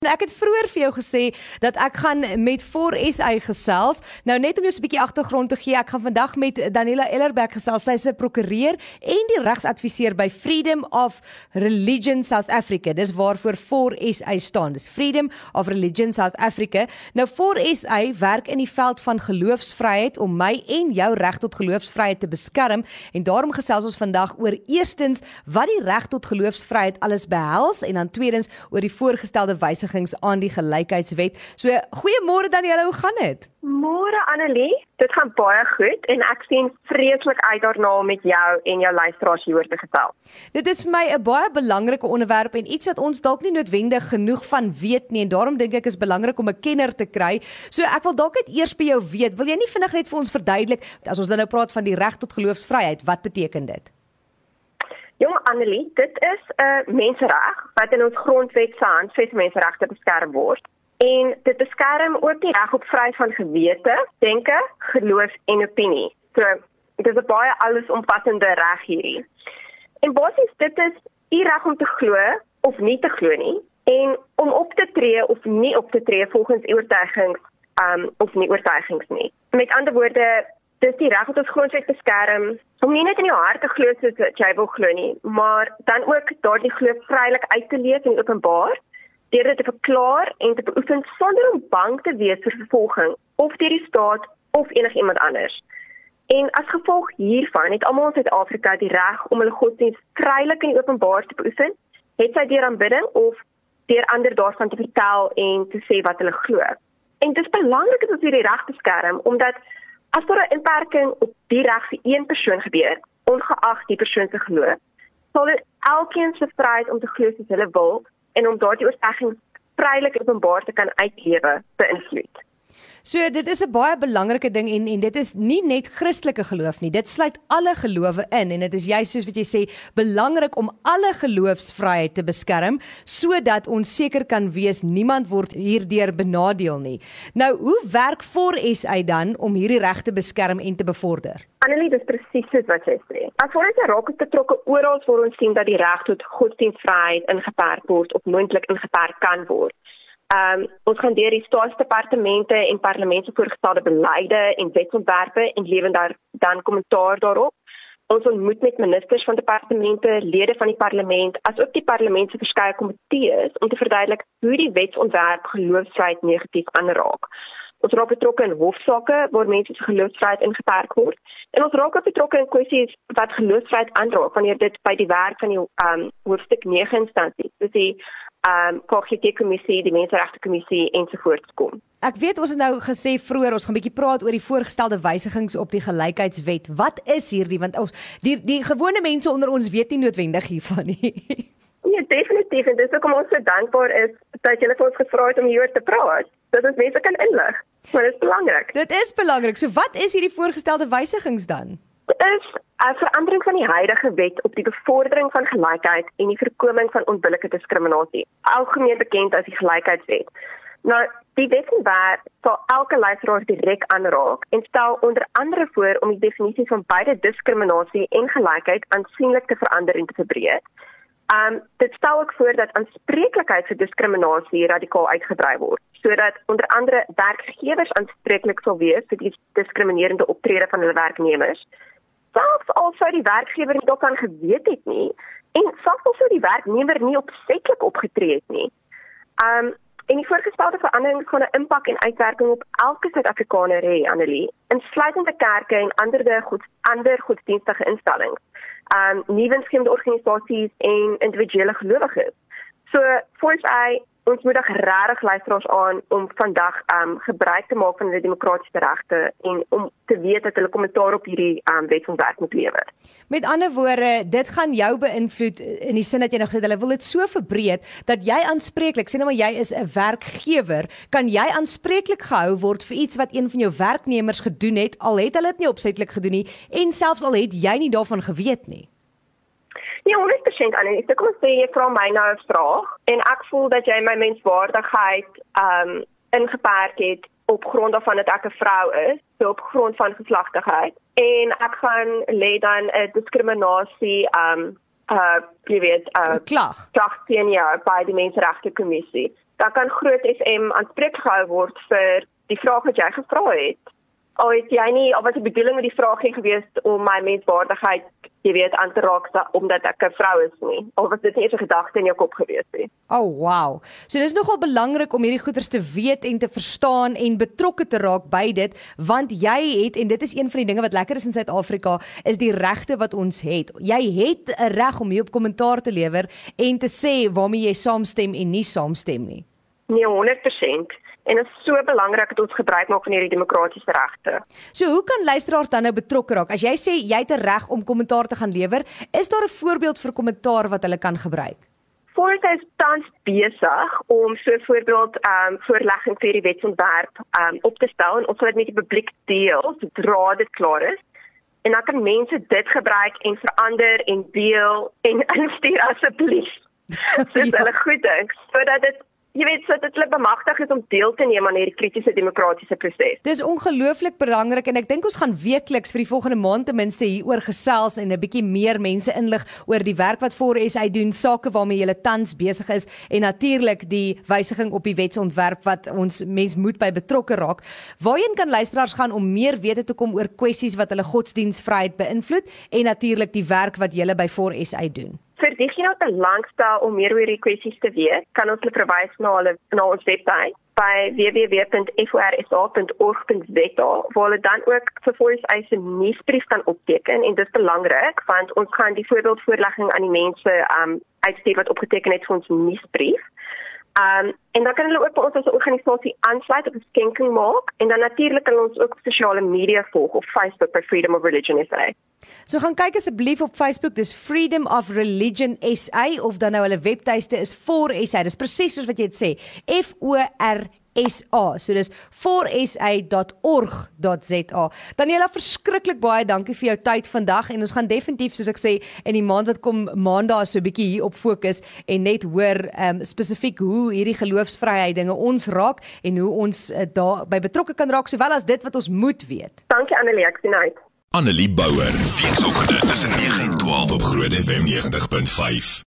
Nou, ek het vroeër vir jou gesê dat ek gaan met 4SA gesels. Nou net om jou 'n bietjie agtergrond te gee, ek gaan vandag met Daniela Ellerberg gesels. Sy's 'n prokureur en die regsadviseur by Freedom of Religion South Africa. Dis waarvoor 4SA staan. Dis Freedom of Religion South Africa. Nou 4SA werk in die veld van geloofsvryheid om my en jou reg tot geloofsvryheid te beskerm en daarom gesels ons vandag oor eerstens wat die reg tot geloofsvryheid alles behels en dan tweedens oor die voorgestelde wyse wysigings aan die gelykheidswet. So goeiemôre Danielle, hoe gaan dit? Môre Annelie, dit gaan baie goed en ek sien vreeslik uit daarna om met jou en jou luisteraars hieroor te gesels. Dit is vir my 'n baie belangrike onderwerp en iets wat ons dalk nie noodwendig genoeg van weet nie en daarom dink ek is belangrik om 'n kenner te kry. So ek wil dalk net eers by jou weet, wil jy nie vinnig net vir ons verduidelik as ons dan nou praat van die reg tot geloofsvryheid, wat beteken dit? Jong Annelie, dit is 'n uh, mensereg wat in ons grondwet se handves menseregte beskerm word. En dit beskerm ook die reg op vryheid van gewete, denke, geloof en opinie. So dit is 'n baie allesomvattende reg hierdie. En basies dit is u reg om te glo of nie te glo nie en om op te tree of nie op te tree volgens u oortuigings um of nie oortuigings nie. Met ander woorde, dis die reg wat ons grondwet beskerm om nie net in jou hart te glo soos jy wil glo nie, maar dan ook daardie geloof vrylik uit te leef en openbaar deur dit te verklaar en te beoefen sonder om bang te wees vir vervolging of deur die staat of enigiemand anders. En as gevolg hiervan het almal in Suid-Afrika die reg om hulle godsdienst vrylik en openbaar te beoefen, het sy deur aanbidding of deur ander daarvan te vertel en te sê wat hulle glo. En dit is belangrik dat ons hierdie reg beskerm omdat As daar 'n inperking op die reg vir een persoon gebeur, ongeag die persoon se geloof, sal dit elkeen se vryheid om te glo soos hulle wil en om daardie oortuiging vrylik openbaar te kan uitlewe beïnvloed. So dit is 'n baie belangrike ding en en dit is nie net Christelike geloof nie. Dit sluit alle gelowe in en dit is juist soos wat jy sê belangrik om alle geloofsvryheid te beskerm sodat ons seker kan wees niemand word hierdeur benadeel nie. Nou, hoe werk 4SA dan om hierdie regte beskerm en te bevorder? Annelie, dis presies soos wat jy sê. As ons raak betrokke oral waar ons sien dat die reg tot godsdienstvryheid ingeperk word of moontlik ingeperk kan word. Ehm um, ons gaan deur die staatsdepartemente en parlement se voorgestelde beleide en wetsontwerpe en lewen daar dan kommentaar daarop. Ons ontmoet met ministers van departemente, lede van die parlement, asook die parlement se verskeie komitees om te verduidelik hoe die wetsontwerp geloofsvryheid negatief aanraak. Ons raak betrokke in hofsaake waar mense se geloofsvryheid ingeperk word en ons raak betrokke in kwessies wat geloofsvryheid aanraak wanneer dit by die werk van die um, hoofstuk 9 instansie, soos die ehm um, KGK kommissie, die menseregte kommissie ensovoorts kom. Ek weet ons het nou gesê vroeër ons gaan 'n bietjie praat oor die voorgestelde wysigings op die gelykheidswet. Wat is hierdie want ons die die gewone mense onder ons weet nie noodwendig hiervan nie. Nee, definitief en dis hoekom ons so dankbaar is dat julle vir ons gevra het om hieroor te praat. Dit is mense kan inlig. Maar dit is belangrik. Dit is belangrik. So wat is hierdie voorgestelde wysigings dan? is 'n verandering van die huidige wet op die bevordering van gelykheid en die voorkoming van onbillike diskriminasie, algemeen bekend as die gelykheidswet. Nou, die wetsontwerp sal elke luisteraar direk aanraak en stel onder andere voor om die definisie van beide diskriminasie en gelykheid aansienlik te verander en te verbreek. Um dit stel ook voor dat aanspreeklikheid vir diskriminasie radikaal uitgebrei word sodat onder andere werkgewers aanspreeklik sal wees vir die diskriminerende optrede van hulle werknemers selfs al sou die werkgewer nie daarvan geweet het nie en selfs al sou die werknemer nie opsetlik opgetree het nie. Um en die voorgestelde verandering gaan 'n impak en uitwerking op elke Suid-Afrikaner hê, Annelie, insluitende kerke en ander goed ander godsdienstige instellings. Um nuwe skemde organisasies en individuele gelowiges. So, voice I ons moet regtig luisteraars aan om vandag um gebruik te maak van hulle demokratiese regte en om te weet dat hulle kommentaar op hierdie um wetsontwerp moet lewer. Met ander woorde, dit gaan jou beïnvloed in die sin dat jy nog gesê hulle wil dit so verbreed dat jy aanspreeklik, sê nou maar jy is 'n werkgewer, kan jy aanspreeklik gehou word vir iets wat een van jou werknemers gedoen het al het hulle dit nie opsetlik gedoen nie en selfs al het jy nie daarvan geweet nie. Nee, 100% Annie. So kom ons sê jy vra my nou 'n vraag en ek voel dat jy my menswaardigheid um ingeperk het op grond daarvan dat ek 'n vrou is, so op grond van geslagtigheid en ek gaan lê dan 'n diskriminasie um uh jy weet uh klag klag teen jou by die menseregte kommissie, dan kan Groot FM aanspreek gehou word vir die vraag wat jy gevra het. Al het jy nie of wat die bedoeling met die vraag nie gewees om my menswaardigheid, jy weet, aan te raak omdat ek 'n vrou is nie. Of was dit nie eers 'n gedagte in jou kop gewees nie? Oh wow. So dis nogal belangrik om hierdie goeters te weet en te verstaan en betrokke te raak by dit want jy het en dit is een van die dinge wat lekker is in Suid-Afrika is die regte wat ons het. Jy het 'n reg om hier op kommentaar te lewer en te sê waarmee jy saamstem en nie saamstem nie. Nee, 100% en dit is so belangrik dat ons gebruik maak van hierdie demokratiese regte. So hoe kan luisteraars dan nou betrokke raak? As jy sê jy het 'n reg om kommentaar te gaan lewer, is daar 'n voorbeeld vir kommentaar wat hulle kan gebruik? Voordat hy tans besig om so 'n voorbeeld ehm um, voorlegging vir die wetsontwerp ehm um, op te stel en ons sal dit met die publiek deel sodra dit klaar is. En dan kan mense dit gebruik en verander en deel en instuur asseblief. Dis ja. hulle goed dink sodat dit jy weet so dit hulle bemagtig is om deel te neem aan hierdie kritiese demokratiese proses. Dis ongelooflik belangrik en ek dink ons gaan weekliks vir die volgende maand ten minste hieroor gesels en 'n bietjie meer mense inlig oor die werk wat voor SA doen, sake waarmee hulle tans besig is en natuurlik die wysiging op die wetsontwerp wat ons mens moet by betrokke raak. Waarheen kan luisteraars gaan om meer wete te kom oor kwessies wat hulle godsdienstvryheid beïnvloed en natuurlik die werk wat julle by voor SA doen? Vir diegene wat belangstel om meer oor hierdie kwessies te weet, kan ons hulle verwys na hulle na ons webwerf by www.forsa.org.za waar hulle dan ook vir voice eise nuusbrief kan opteken. En dit is belangrik want ons gaan die voorbeeldvoorlegging aan die mense um uitstuur wat opgeteken het vir ons nuusbrief. Um en dan kan hulle ook by ons as 'n organisasie aansluit op 'n skenking maak en dan natuurlik kan ons ook op sosiale media volg op Facebook by Freedom of Religion SA. So gaan kyk asseblief op Facebook, dis Freedom of Religion SA of dan nou hulle webtuiste is for SA. Dis presies soos wat jy dit sê. F O R SA. So dis forsa.org.za. Daniela, verskriklik baie dankie vir jou tyd vandag en ons gaan definitief soos ek sê in die maand wat kom maandag so 'n bietjie hier op fokus en net hoor ehm um, spesifiek hoe hierdie geloofsvryheid dinge ons raak en hoe ons uh, daar by betrokke kan raak sowel as dit wat ons moet weet. Dankie Annelie, ek sien uit. Annelie Bouwer, weekoggend tussen 9 en 12 op Groot FM 90.5.